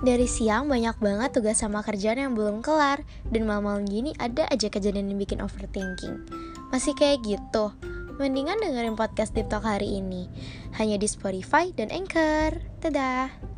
Dari siang banyak banget tugas sama kerjaan yang belum kelar Dan malam-malam gini ada aja kejadian yang bikin overthinking. Masih kayak gitu? Mendingan dengerin podcast TikTok hari ini. Hanya di Spotify dan Anchor. Dadah.